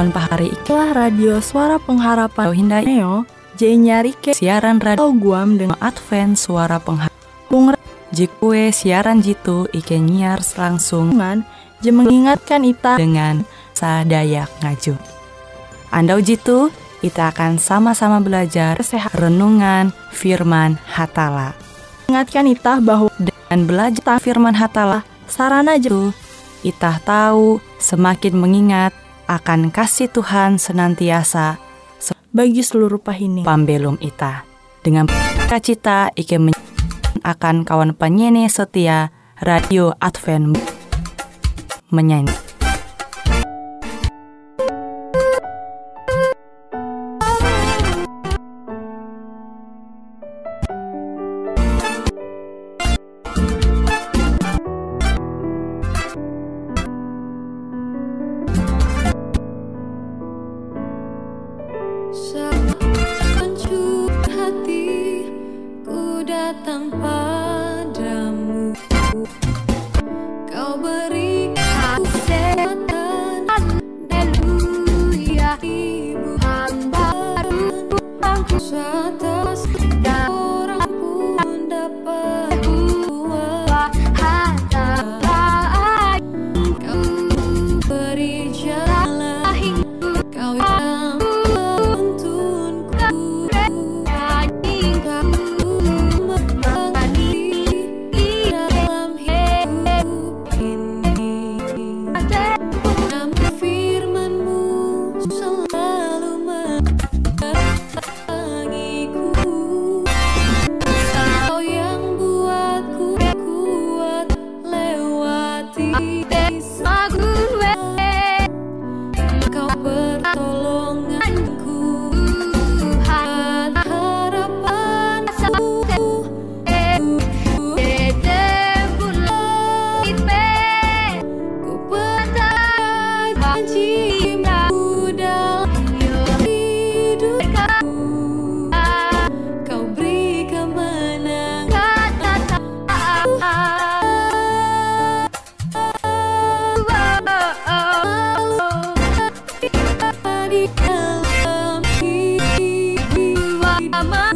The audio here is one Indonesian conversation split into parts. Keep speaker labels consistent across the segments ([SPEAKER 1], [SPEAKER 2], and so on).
[SPEAKER 1] On pahari ikilah radio suara pengharapan. Hindai. Neo nyari ke siaran radio. Guam dengan Advent suara pengharapan. Jikue siaran jitu Ike nyiar langsung. Je mengingatkan ita dengan sadaya ngaju Andau jitu kita akan sama-sama belajar sehat renungan firman hatala. Ingatkan itah bahwa dengan belajar firman hatala sarana jitu Itah tahu semakin mengingat akan kasih Tuhan senantiasa
[SPEAKER 2] bagi seluruh pahini
[SPEAKER 1] pambelum ita. Dengan cita Ike akan kawan penyanyi setia Radio Advent menyanyi. mama.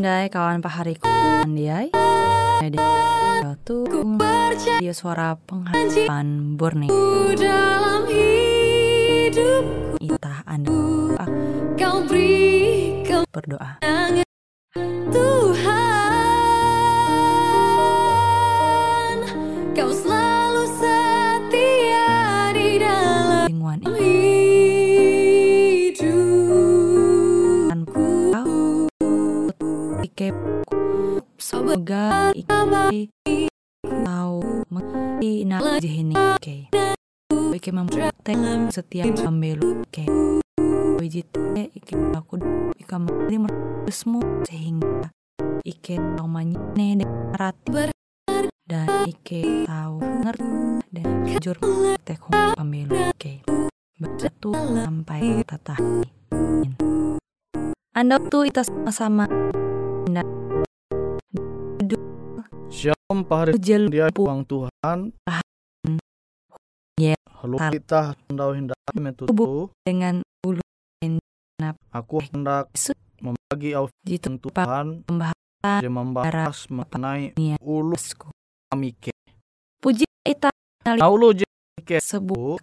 [SPEAKER 1] Hindai kawan pahariku. Andiai. Dia suara pengharapan Burni
[SPEAKER 3] dalam hidupku.
[SPEAKER 1] Itah Anda.
[SPEAKER 3] Kau beri
[SPEAKER 1] berdoa ga ikai
[SPEAKER 4] tau mengerti jehini ke Oke. Memperhatikan setiap pembelu ke Wajit ike aku ika mengeri merusmu sehingga ike tau manyine dekat dan ike tau ngerti dan jujur tekong pembelu ke Bersatu sampai tatahin Anda tuh itu sama-sama. Jel
[SPEAKER 5] dia Bang Tuhan.
[SPEAKER 4] Ya.
[SPEAKER 5] Halo
[SPEAKER 4] Tar-
[SPEAKER 5] kita hendak hendak metutu.
[SPEAKER 4] dengan ulu
[SPEAKER 5] Aku hendak membagi Firman Tuhan
[SPEAKER 4] pembahasan
[SPEAKER 5] yang membahas mengenai ulu amike.
[SPEAKER 4] Puji kita
[SPEAKER 5] ulu jike
[SPEAKER 4] sebuah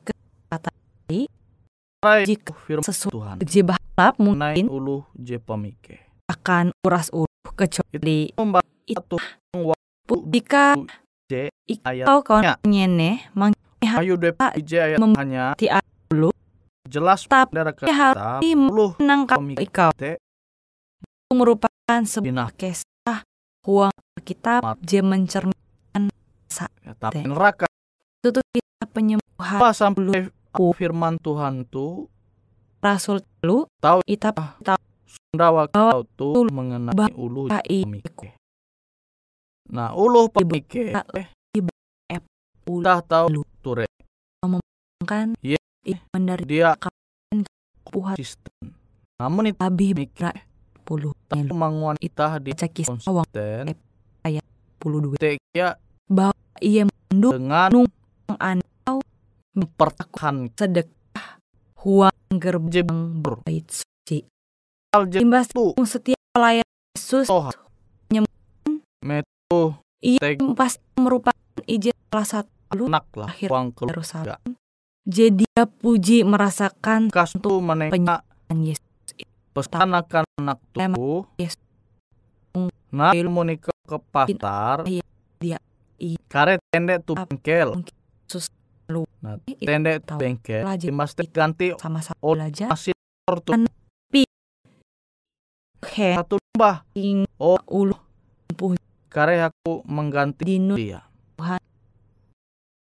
[SPEAKER 5] Rai
[SPEAKER 4] jika
[SPEAKER 5] firman
[SPEAKER 4] sesuatu
[SPEAKER 5] Tuhan mengenai
[SPEAKER 4] mungkin
[SPEAKER 5] ulu je pamike.
[SPEAKER 4] akan uras ulu kecuali
[SPEAKER 5] Membahas
[SPEAKER 4] It-
[SPEAKER 5] satu
[SPEAKER 4] jika
[SPEAKER 5] J ayat
[SPEAKER 4] kau kawan nyene mang
[SPEAKER 5] Ayo DP J ayat hanya
[SPEAKER 4] ti ulu
[SPEAKER 5] jelas
[SPEAKER 4] hari
[SPEAKER 5] ulu
[SPEAKER 4] menangkap
[SPEAKER 5] pamike
[SPEAKER 4] ikau
[SPEAKER 5] te
[SPEAKER 4] merupakan sebuah kisah huang kitab je mencerminkan
[SPEAKER 5] ya, tapi neraka.
[SPEAKER 4] Itu kita penyembuhan.
[SPEAKER 5] Apa sampai firman Tuhan tuh
[SPEAKER 4] rasul lu.
[SPEAKER 5] Tahu.
[SPEAKER 4] itap
[SPEAKER 5] Sundawa
[SPEAKER 4] Bahwa
[SPEAKER 5] kau tuh mengenai ulu pamike. Nah, ulu pamike
[SPEAKER 4] Ibu-
[SPEAKER 5] eh,
[SPEAKER 4] ulu
[SPEAKER 5] kita tahu
[SPEAKER 4] Lu.
[SPEAKER 5] ture
[SPEAKER 4] kan
[SPEAKER 5] Iya.
[SPEAKER 4] i- mendari
[SPEAKER 5] dia
[SPEAKER 4] puhat
[SPEAKER 5] konsisten. Namun itu
[SPEAKER 4] abi
[SPEAKER 5] Mike.
[SPEAKER 4] bra puluh
[SPEAKER 5] tahu manguan kita di
[SPEAKER 4] kisah awang
[SPEAKER 5] konsisten
[SPEAKER 4] puluh dua
[SPEAKER 5] ya
[SPEAKER 4] iya menduk
[SPEAKER 5] dengan
[SPEAKER 4] Nung. an
[SPEAKER 5] mempertahankan
[SPEAKER 4] sedekah huang gerbang
[SPEAKER 5] jebur
[SPEAKER 4] bait suci
[SPEAKER 5] hal
[SPEAKER 4] imbas setiap pelayan Yesus
[SPEAKER 5] toha
[SPEAKER 4] Nyem- ia
[SPEAKER 5] teg-
[SPEAKER 4] pasti merupakan izin salah satu lu
[SPEAKER 5] nak lah
[SPEAKER 4] Akhir
[SPEAKER 5] uang
[SPEAKER 4] jadi dia puji merasakan
[SPEAKER 5] kas tu meneka
[SPEAKER 4] Yesus.
[SPEAKER 5] pesan akan anak tuh.
[SPEAKER 4] Yesus.
[SPEAKER 5] nah ilmu nikah ke pasar.
[SPEAKER 4] Iya, dia- iya.
[SPEAKER 5] karet tende tuh bengkel.
[SPEAKER 4] Yesus lu
[SPEAKER 5] nah
[SPEAKER 4] itu
[SPEAKER 5] tende tuh bengkel.
[SPEAKER 4] Lajib.
[SPEAKER 5] teh ganti
[SPEAKER 4] sama-sama
[SPEAKER 5] Oh,
[SPEAKER 4] belajar.
[SPEAKER 5] masih tuh.
[SPEAKER 4] An- he
[SPEAKER 5] satu mbah
[SPEAKER 4] ing
[SPEAKER 5] Oh.
[SPEAKER 4] ulu
[SPEAKER 5] kare aku mengganti
[SPEAKER 4] dinu
[SPEAKER 5] dia.
[SPEAKER 4] Tuhan.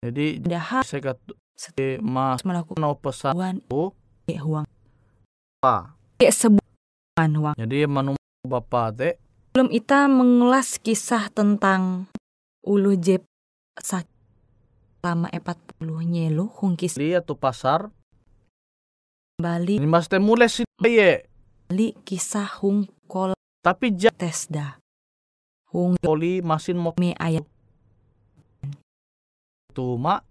[SPEAKER 5] jadi
[SPEAKER 4] dahar
[SPEAKER 5] saya kata
[SPEAKER 4] setiap
[SPEAKER 5] mas
[SPEAKER 4] melakukan
[SPEAKER 5] pesan Oh.
[SPEAKER 4] huang.
[SPEAKER 5] Apa
[SPEAKER 4] ya sebuah huang.
[SPEAKER 5] Jadi manu bapak teh
[SPEAKER 4] Belum kita mengulas kisah tentang ulu jep sakit lama 40 nyelu hungkis
[SPEAKER 5] dia tuh pasar.
[SPEAKER 4] Bali
[SPEAKER 5] ini mas mulai sih
[SPEAKER 4] Bali kisah hung kol
[SPEAKER 5] tapi ja
[SPEAKER 4] tesda hung
[SPEAKER 5] poli masin mau
[SPEAKER 4] me ayat
[SPEAKER 5] tuh mak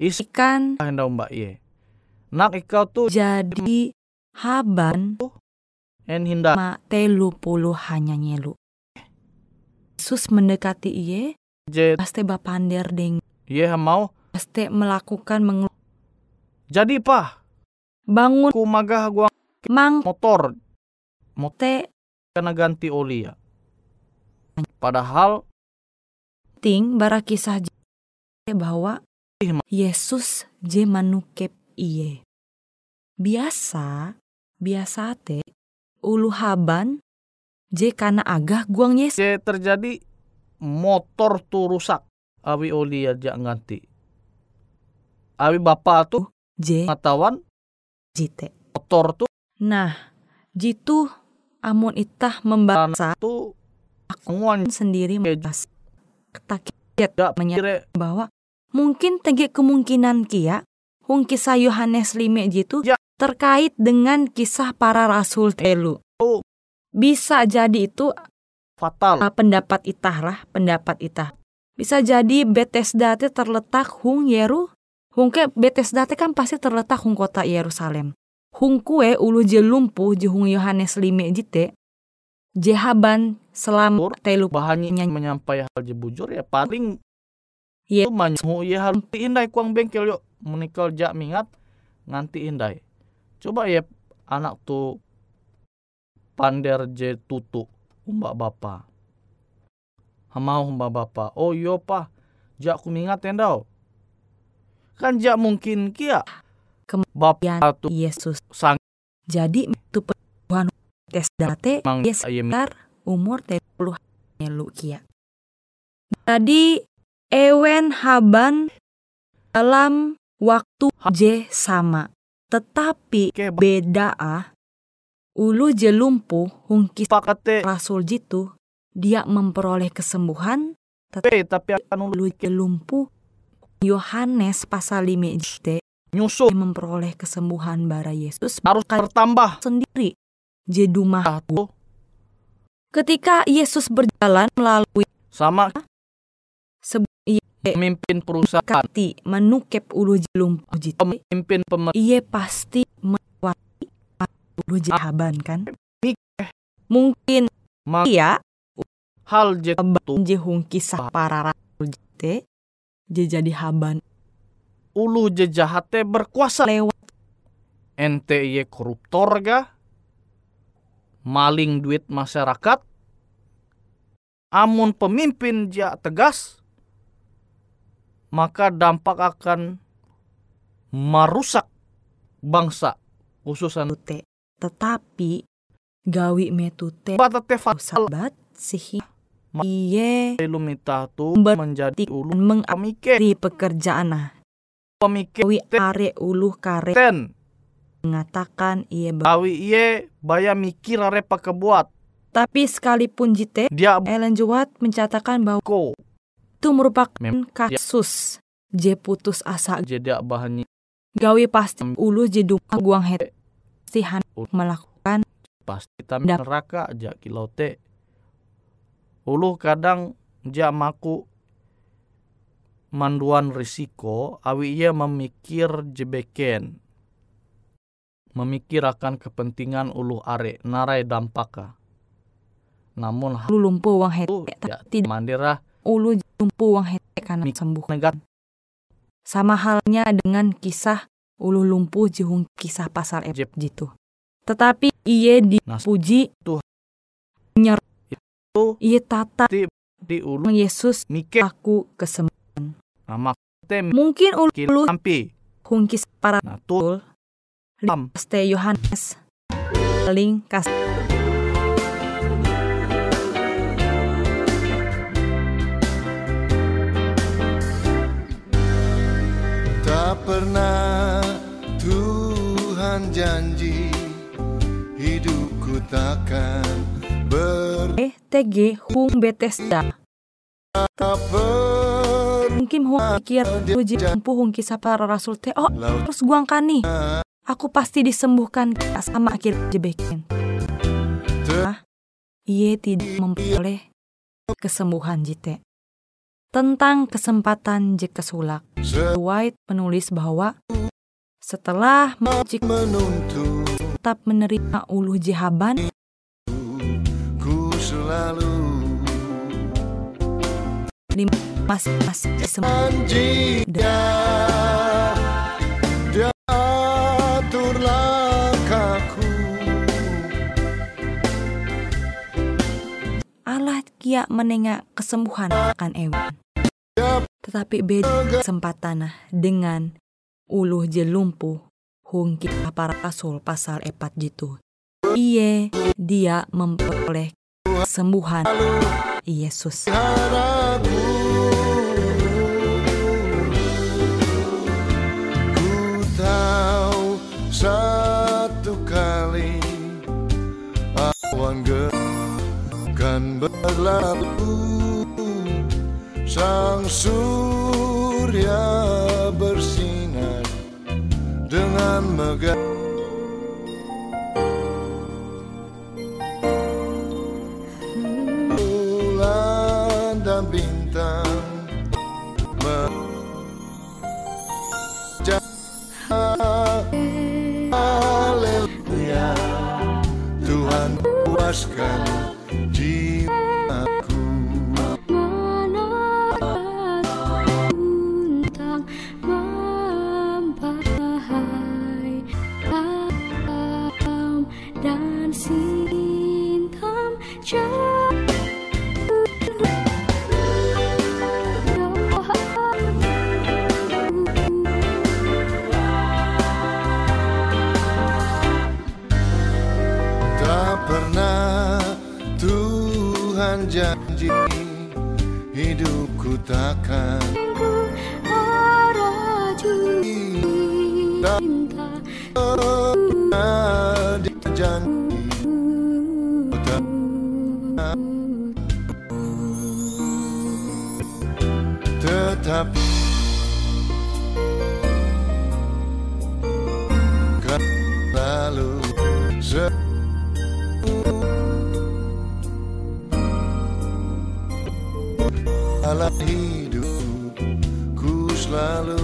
[SPEAKER 5] isi
[SPEAKER 4] ikan.
[SPEAKER 5] Hendak mbak ye. Nak ikau tuh
[SPEAKER 4] jadi haban.
[SPEAKER 5] En hinda.
[SPEAKER 4] Ma telu puluh hanya nyelu. Yesus mendekati iye
[SPEAKER 5] je
[SPEAKER 4] pasti bapander deng
[SPEAKER 5] ye mau.
[SPEAKER 4] pasti melakukan mengul
[SPEAKER 5] jadi pah
[SPEAKER 4] bangun.
[SPEAKER 5] Ku magah gua
[SPEAKER 4] mang
[SPEAKER 5] motor.
[SPEAKER 4] Te
[SPEAKER 5] kena ganti oli ya padahal
[SPEAKER 4] ting bara kisah je bahwa Yesus je manukep iye. Biasa, biasa te ulu haban je kana agah guang Yesus
[SPEAKER 5] je terjadi motor tuh rusak awi oli aja ganti awi bapak tuh
[SPEAKER 4] je
[SPEAKER 5] pengetahuan
[SPEAKER 4] jite.
[SPEAKER 5] motor tuh
[SPEAKER 4] Nah, jitu amun itah membaca
[SPEAKER 5] tuh nguan
[SPEAKER 4] sendiri membahas ketakit
[SPEAKER 5] gak
[SPEAKER 4] menyatakan
[SPEAKER 5] kira
[SPEAKER 4] bahwa mungkin tege kemungkinan kia hung kisah Yohanes 5 jitu
[SPEAKER 5] Ya.
[SPEAKER 4] terkait dengan kisah para rasul telu.
[SPEAKER 5] Oh.
[SPEAKER 4] Bisa jadi itu
[SPEAKER 5] fatal
[SPEAKER 4] uh, pendapat itah lah, pendapat itah. Bisa jadi Bethesda terletak hung Yeru, hung ke Bethesda kan pasti terletak hung kota Yerusalem. Hung kue ulu je lumpuh je hung Yohanes 5 jite, jehaban selama telu
[SPEAKER 5] bahannya
[SPEAKER 4] Nyanyi.
[SPEAKER 5] menyampaikan hal je bujur ya paling
[SPEAKER 4] Iya.
[SPEAKER 5] itu manyu ya harus indai kuang bengkel yuk menikal jak mingat nganti indai coba ya anak tuh pander je tutu umbak bapa hamau umbak bapa oh yo pa jak ku mingat endau kan jak mungkin kia
[SPEAKER 4] Kem-
[SPEAKER 5] bapak tuh
[SPEAKER 4] Yesus.
[SPEAKER 5] sang
[SPEAKER 4] Jadi tes date
[SPEAKER 5] mang
[SPEAKER 4] dia sekitar umur 30 melu kia. Jadi Ewen haban dalam waktu je sama. Tetapi beda ah. Ulu je lumpuh hungkis
[SPEAKER 5] pakate
[SPEAKER 4] rasul jitu. Dia memperoleh kesembuhan.
[SPEAKER 5] pe tapi akan ulu
[SPEAKER 4] Ulu je lumpuh. Yohanes pasal 5 jte
[SPEAKER 5] nyusul
[SPEAKER 4] memperoleh kesembuhan bara Yesus
[SPEAKER 5] harus bertambah.
[SPEAKER 4] sendiri. Je dumah.
[SPEAKER 5] Ah, tuh.
[SPEAKER 4] Ketika Yesus berjalan melalui
[SPEAKER 5] Sama
[SPEAKER 4] sebuah
[SPEAKER 5] pemimpin perusahaan,
[SPEAKER 4] kati menukep ulu je lumpuh jitu.
[SPEAKER 5] pemimpin pemerintah
[SPEAKER 4] Iye pasti melewati ulu je haban kan? Mungkin iya
[SPEAKER 5] hal je tu
[SPEAKER 4] je hung kisah para jete je jadi haban
[SPEAKER 5] ulu je jahate berkuasa.
[SPEAKER 4] lewat
[SPEAKER 5] Ente iye koruptor ga? Maling duit masyarakat? Amun pemimpin ja tegas, maka dampak akan merusak bangsa khususan
[SPEAKER 4] tute. Tetapi gawi metute
[SPEAKER 5] batate fatal
[SPEAKER 4] sahabat sih
[SPEAKER 5] Ma-
[SPEAKER 4] iye
[SPEAKER 5] lumita tu menjadi ulu
[SPEAKER 4] mengakhiri
[SPEAKER 5] pemikir
[SPEAKER 4] pekerjaan nah.
[SPEAKER 5] pemikir
[SPEAKER 4] Gawi are uluh kare
[SPEAKER 5] ten
[SPEAKER 4] mengatakan ber-
[SPEAKER 5] awi iye baya mikir are pakebuat
[SPEAKER 4] Tapi sekalipun jite
[SPEAKER 5] dia
[SPEAKER 4] Ellen Juwat mencatatkan bahwa
[SPEAKER 5] ko.
[SPEAKER 4] itu merupakan
[SPEAKER 5] Mem-
[SPEAKER 4] kasus. Je putus asa.
[SPEAKER 5] Jadi bahannya.
[SPEAKER 4] Gawe pasti ulu dumah guang het sihan melakukan
[SPEAKER 5] pasti
[SPEAKER 4] Dap-
[SPEAKER 5] neraka aja kilau te. Ulu kadang ja maku manduan risiko awi ia memikir jebeken memikir akan kepentingan ulu are narai dampaka. Namun
[SPEAKER 4] ulu lumpuh uang het
[SPEAKER 5] itu ya,
[SPEAKER 4] tidak
[SPEAKER 5] mandira
[SPEAKER 4] ulu lumpuh uang het karena
[SPEAKER 5] Mik-
[SPEAKER 4] sembuh.
[SPEAKER 5] negatif
[SPEAKER 4] sama halnya dengan kisah ulu lumpuh jehung kisah pasal ep
[SPEAKER 5] Jep.
[SPEAKER 4] jitu. Tetapi iye dipuji
[SPEAKER 5] Tuh.
[SPEAKER 4] nyer
[SPEAKER 5] itu.
[SPEAKER 4] Iye tata
[SPEAKER 5] di ulu
[SPEAKER 4] Yesus
[SPEAKER 5] mikir.
[SPEAKER 4] aku kesembuhan. Mungkin ulu
[SPEAKER 5] mikir
[SPEAKER 4] ulu
[SPEAKER 5] sampai
[SPEAKER 4] hung kisah para
[SPEAKER 5] nah lam
[SPEAKER 4] Ste Yohanes paling kas
[SPEAKER 6] Tak pernah Tuhan janji hidupku takkan
[SPEAKER 4] eh TG hung Bethesda. Mungkin hung pikir uji mampu hung kisah para rasul teh oh terus guang kani aku pasti disembuhkan sama akhir jebekin ah iye tidak memperoleh kesembuhan jite. Tentang kesempatan je kesulak. White menulis bahwa setelah
[SPEAKER 6] menuntut
[SPEAKER 4] tetap menerima uluh jihaban
[SPEAKER 6] ku selalu.
[SPEAKER 4] Masing-masing Allah kia menengah kesembuhan akan Ewan. Tetapi beda kesempatan dengan uluh je lumpuh hung kita para rasul pasal epat jitu. Iye dia memperoleh kesembuhan Yesus.
[SPEAKER 6] Berlalu sang surya bersinar dengan megah. Bulan dan bintang Haleluya. Tuhan puaskan tetapi kan lalu Alam hidupku selalu.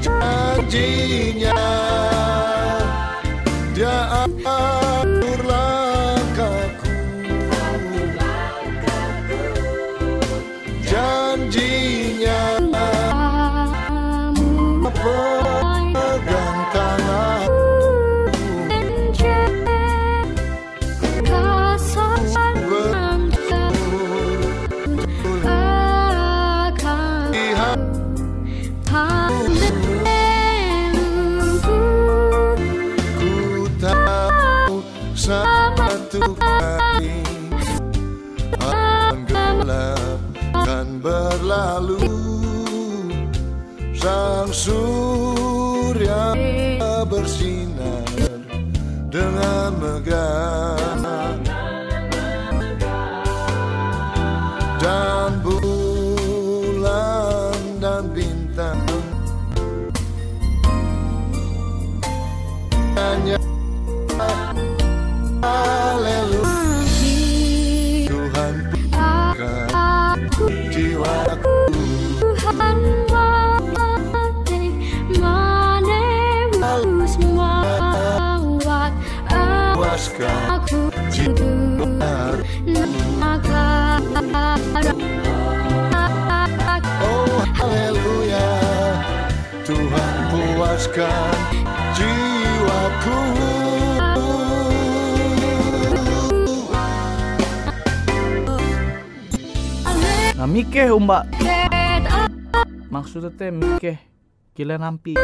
[SPEAKER 6] Janjinya sang puaskan jiwaku.
[SPEAKER 5] Nah mikeh umba. Maksudnya teh mikeh kila nampi.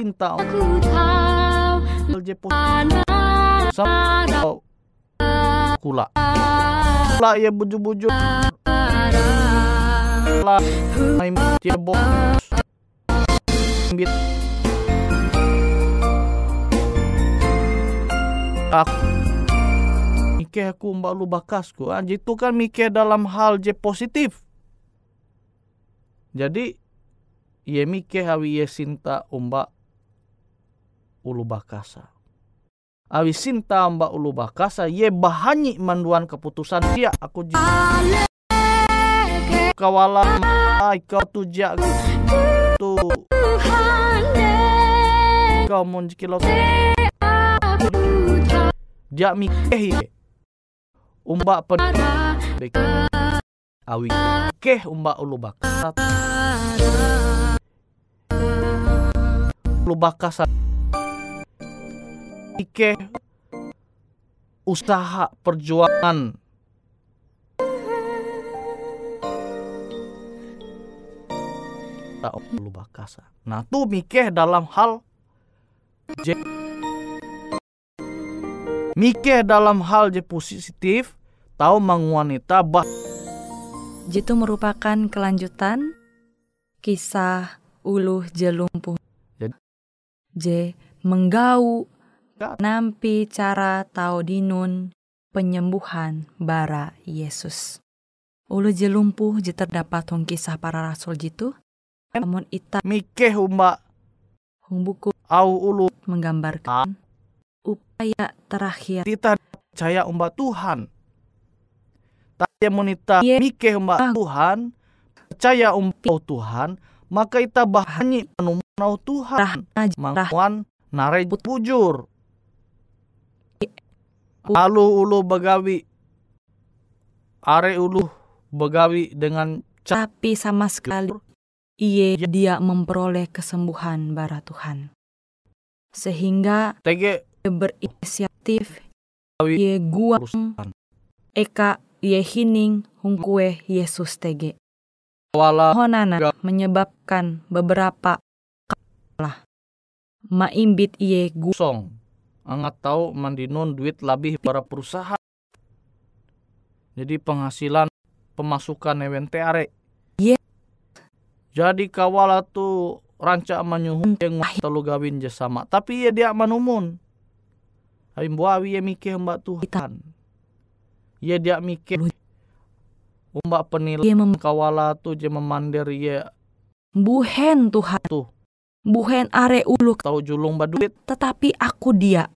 [SPEAKER 5] Cinta je sama kula. Kula ya buju-buju dia bos bit aku mikir aku mbak lu bakasku. Anjir itu kan mikir dalam hal je positif. Jadi ia mikir awi ia sinta umba ulu bakasa. Awi sinta umba ulu bakasa ye bahanyi manduan keputusan dia aku ai kau tu jak tu. Kau mon jikilo dia mikir ye. Umba pen awi. Keh umba ulu bakasa ulu bakasa ike usaha perjuangan tak ulu bakasa nah tuh mikeh dalam hal je mikeh dalam hal je positif tahu mang wanita bah
[SPEAKER 4] Jitu merupakan kelanjutan kisah uluh jelumpuh.
[SPEAKER 5] Jadi-
[SPEAKER 4] J menggau nampi cara tau dinun penyembuhan bara Yesus. Ulu jelumpuh je terdapat hong kisah para rasul jitu. Namun ita
[SPEAKER 5] mikeh umba
[SPEAKER 4] hong buku
[SPEAKER 5] au ulu
[SPEAKER 4] menggambarkan upaya terakhir
[SPEAKER 5] kita percaya umba Tuhan. Tapi monita
[SPEAKER 4] Ye.
[SPEAKER 5] mikeh umba Tuhan, percaya umba Tuhan, maka kita bahanyi penumanau Tuhan. Mangkuan nare bujur. Lalu ulu begawi. Are ulu begawi dengan
[SPEAKER 4] tapi sama sekali iye dia memperoleh kesembuhan bara Tuhan. Sehingga
[SPEAKER 5] tege
[SPEAKER 4] ia berinisiatif
[SPEAKER 5] Awi.
[SPEAKER 4] ye gua eka ye hining hungkue Yesus tege.
[SPEAKER 5] Wala
[SPEAKER 4] Honana menyebabkan beberapa kalah maimbit iye gu
[SPEAKER 5] song. angat tahu mandinun duit lebih para perusahaan. Jadi penghasilan pemasukan ewen are. Jadi kawala tu ranca manyuhun yang telu gawin je sama. Tapi ya dia manumun. Awi awi ya mikir mbak Tuhan. Ya dia mikir Mbak penilai
[SPEAKER 4] Ia mem
[SPEAKER 5] kawala tu je memandir ya
[SPEAKER 4] buhen Tuhan.
[SPEAKER 5] Tuh.
[SPEAKER 4] Buhen are ulu
[SPEAKER 5] tahu julung baduit
[SPEAKER 4] tetapi aku dia.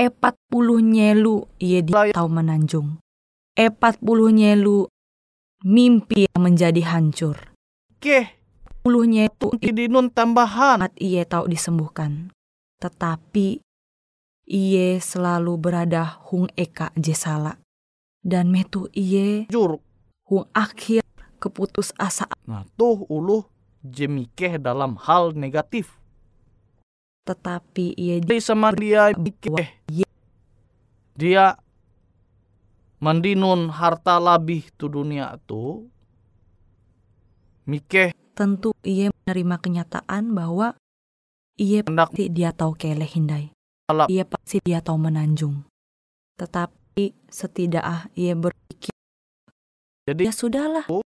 [SPEAKER 4] Epat puluh nyelu ia dia tahu menanjung. Epat puluh nyelu mimpi yang menjadi hancur.
[SPEAKER 5] ke
[SPEAKER 4] Puluh nyelu
[SPEAKER 5] dinun tambahan
[SPEAKER 4] ia tahu disembuhkan. Tetapi ia selalu berada hung eka jesala. Dan metu ia
[SPEAKER 5] jur
[SPEAKER 4] hung akhir keputus asa
[SPEAKER 5] nah tuh uluh jemikeh dalam hal negatif
[SPEAKER 4] tetapi ia
[SPEAKER 5] jadi sama dia mikeh
[SPEAKER 4] Iya.
[SPEAKER 5] dia mandinun harta labih tu dunia tu mikeh
[SPEAKER 4] tentu ia menerima kenyataan bahwa ia pasti dia tahu keleh hindai.
[SPEAKER 5] Alap.
[SPEAKER 4] Ia pasti dia tahu menanjung. Tetapi setidak ah ia berpikir,
[SPEAKER 5] jadi
[SPEAKER 4] ya sudahlah.
[SPEAKER 5] Oh.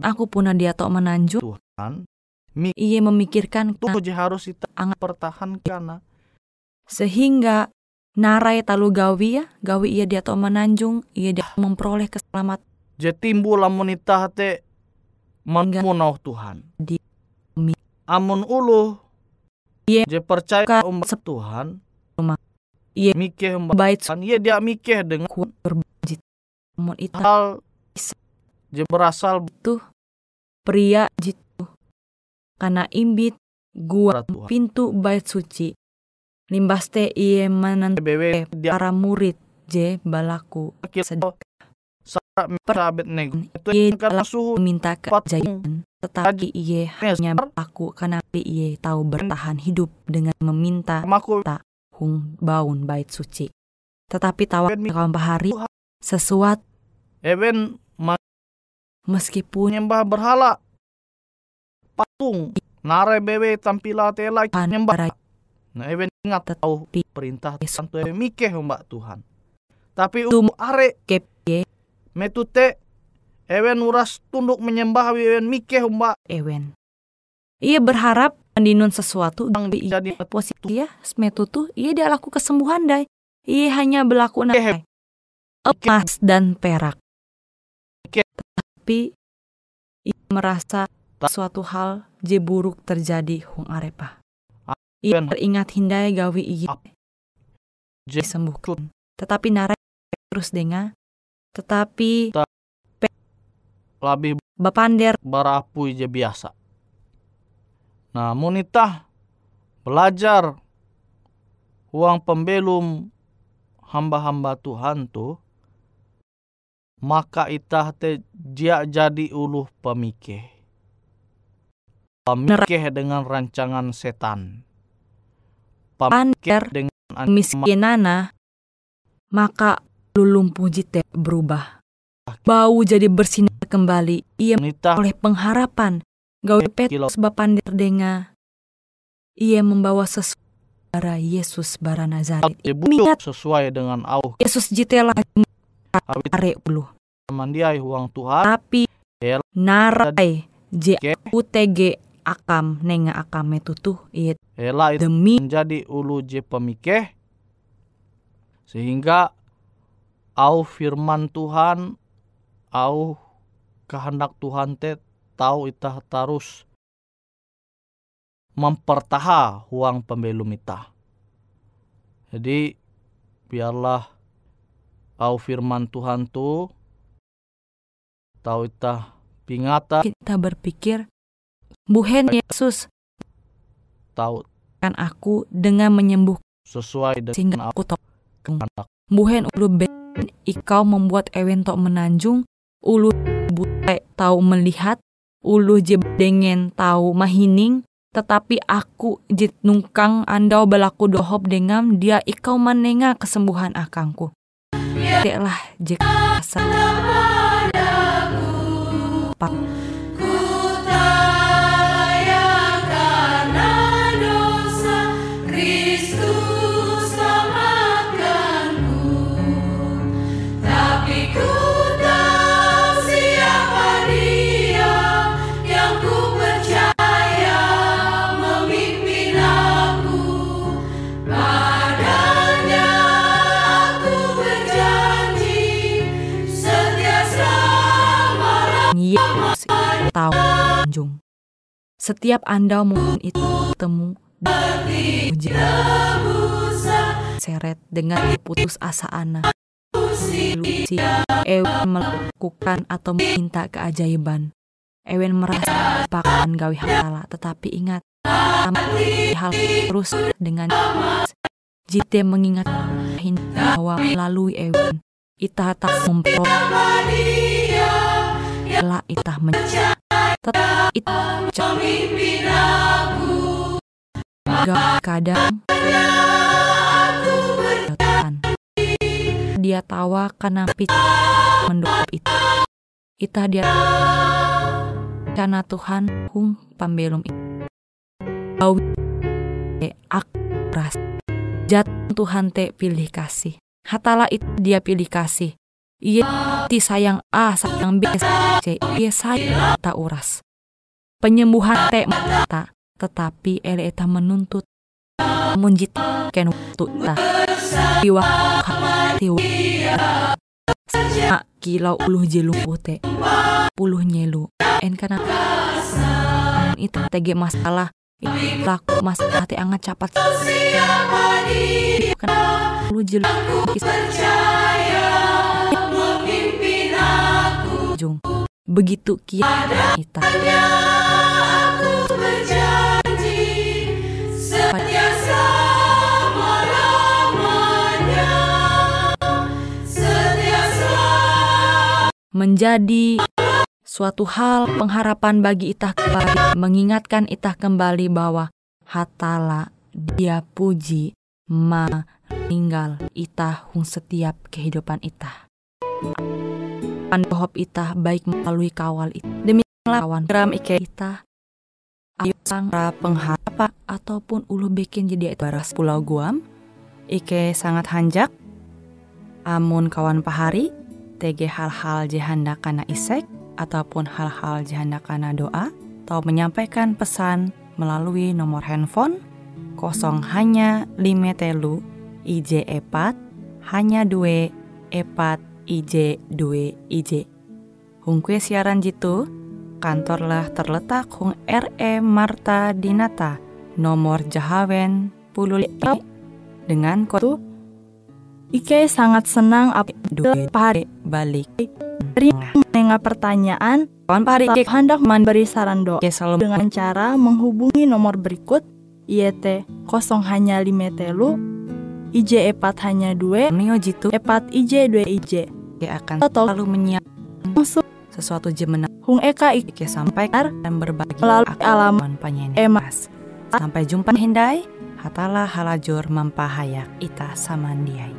[SPEAKER 4] Aku pun dia tahu menanjung.
[SPEAKER 5] Tuhan
[SPEAKER 4] Ia memikirkan
[SPEAKER 5] tuh harus kita
[SPEAKER 4] Angat.
[SPEAKER 5] pertahankan
[SPEAKER 4] sehingga narai talu gawi ya, gawi ia dia tahu menanjung, ia dia memperoleh keselamatan
[SPEAKER 5] je timbul lamun itah te menmunau Tuhan
[SPEAKER 4] Di-
[SPEAKER 5] amun uluh
[SPEAKER 4] Iya.
[SPEAKER 5] je percaya
[SPEAKER 4] Ka-
[SPEAKER 5] umat Tuhan
[SPEAKER 4] Rumah. Iya.
[SPEAKER 5] mikeh
[SPEAKER 4] bait
[SPEAKER 5] iya dia mikeh dengan
[SPEAKER 4] suku berbajit. Namun itu
[SPEAKER 5] hal je berasal
[SPEAKER 4] pria jitu karena imbit gua pintu bait suci limbas teh iye menentu para murid je balaku sedek
[SPEAKER 5] sara sabet nego. Itu yang karena suhu
[SPEAKER 4] meminta
[SPEAKER 5] Patung.
[SPEAKER 4] kejayaan tetapi iye hanya berlaku karena iye tahu bertahan hidup dengan meminta
[SPEAKER 5] maku
[SPEAKER 4] hung baun bait suci. Tetapi tawa kawan bahari sesuatu
[SPEAKER 5] even
[SPEAKER 4] meskipun
[SPEAKER 5] menyembah berhala. Patung. Nare BW tampila tela nyembah nah even ingat tahu perintah Tuhan tu even mikeh mbak Tuhan. Tapi
[SPEAKER 4] Tu-
[SPEAKER 5] um are
[SPEAKER 4] kep ye
[SPEAKER 5] metute even uras tunduk menyembah even mikeh mbak.
[SPEAKER 4] Ewen. Ia berharap mendinun sesuatu
[SPEAKER 5] yang
[SPEAKER 4] Iya.
[SPEAKER 5] jadi
[SPEAKER 4] positif ya smetu tuh ia dia laku kesembuhan dai. Ia hanya berlaku
[SPEAKER 5] Oke.
[SPEAKER 4] emas dan perak. Tapi ia merasa suatu hal je buruk terjadi hung arepa ia teringat hindai gawi ia disembuhkan. Tetapi narai terus dengar tetapi
[SPEAKER 5] Ta- lebih
[SPEAKER 4] bapander
[SPEAKER 5] barapu je biasa. Namun itah belajar uang pembelum hamba-hamba Tuhan tu maka itah te dia jadi uluh pemikeh. Pemikeh dengan rancangan setan.
[SPEAKER 4] Pander
[SPEAKER 5] dengan
[SPEAKER 4] miskinana maka lulumpuh jite berubah. Bau jadi bersinar kembali. Ia
[SPEAKER 5] itah
[SPEAKER 4] oleh pengharapan. Gawe
[SPEAKER 5] Kilo.
[SPEAKER 4] Petrus bapandir denga ia membawa sesuatu bara Yesus bara Nazaret. Mingat.
[SPEAKER 5] sesuai dengan au
[SPEAKER 4] Yesus jitela
[SPEAKER 5] awit
[SPEAKER 4] are ulu
[SPEAKER 5] mandiai uang Tuhan.
[SPEAKER 4] Tapi narai je
[SPEAKER 5] Ke.
[SPEAKER 4] UTG akam nenga akam tutuh it
[SPEAKER 5] Ela itu
[SPEAKER 4] demi
[SPEAKER 5] menjadi ulu je pemikeh sehingga au firman Tuhan au kehendak Tuhan te tahu itah tarus mempertaha huang pembelum itah. Jadi biarlah au firman Tuhan tu tahu itah pingata
[SPEAKER 4] kita berpikir buhen Yesus
[SPEAKER 5] tahu
[SPEAKER 4] kan aku dengan menyembuh
[SPEAKER 5] sesuai
[SPEAKER 4] sehingga
[SPEAKER 5] dengan au
[SPEAKER 4] aku tahu
[SPEAKER 5] kehendak.
[SPEAKER 4] buhen ulu ikau membuat ewen tok menanjung ulu butai tahu melihat ulu je dengen tahu mahining tetapi aku jit nungkang andau belaku dohop dengam dia ikau manenga kesembuhan akangku. Deklah je Setiap Anda mungkin itu temu seret dengan putus asa anak. Si Ewen melakukan atau meminta keajaiban. Ewen merasa pakan gawi hatala, tetapi ingat, hal terus dengan Jite mengingat bahwa melalui Ewen, Ita tak memperoleh Ela itah mencari Tetap Gak kadang Dia tawa karena pit mendukung itu. Itah dia karena Tuhan hung pambelum itu. Au ak ras. Jat Tuhan te pilih kasih. Hatala itu dia pilih kasih. Ia ti sayang A sayang B C Ia sayang tak uras. Penyembuhan te mata. Tetapi ele eta menuntut. Munjit ken waktu ta. Tiwa tiwa kilau uluh jelu pute. Puluh nyelu. En kana itu tege masalah. Laku mas hati anget capat. Kan uluh jelu jung. Begitu kita. Menjadi suatu hal pengharapan bagi itah kembali mengingatkan itah kembali bahwa hatala dia puji ma tinggal itah hung setiap kehidupan itah pandohop itah baik melalui kawal itah. Demi lawan geram ike itah ayo sang pengharapan ataupun ulu bikin jadi itu baras pulau Guam ike sangat hanjak amun kawan pahari TG hal-hal jihanda kana isek ataupun hal-hal jihanda kana doa atau menyampaikan pesan melalui nomor handphone kosong hanya lima telu IJ epat hanya dua epat IJ dua IJ Hungkue siaran jitu kantorlah terletak Hung RE Marta Dinata nomor Jahawen puluh dengan kode
[SPEAKER 2] Ike sangat senang apa
[SPEAKER 4] duit
[SPEAKER 2] pahari
[SPEAKER 4] balik.
[SPEAKER 2] Menengah pertanyaan.
[SPEAKER 4] Kawan pahari
[SPEAKER 2] tetap hendak memberi saran
[SPEAKER 4] Oke, selalu
[SPEAKER 2] dengan cara menghubungi nomor berikut IET 0 hanya 5 telu IJ epat hanya 2
[SPEAKER 4] Neo jitu.
[SPEAKER 2] epat IJ 2 IJ
[SPEAKER 4] Oke, akan selalu menyiap
[SPEAKER 2] langsung
[SPEAKER 4] sesuatu jemenang
[SPEAKER 2] Hung Eka Ik
[SPEAKER 4] Oke, sampaikan dan berbagi
[SPEAKER 2] Melalui alamat
[SPEAKER 4] penyanyi
[SPEAKER 2] Emas.
[SPEAKER 4] Sampai jumpa. Hindai Hatala halajur mampahayak ita samandiai.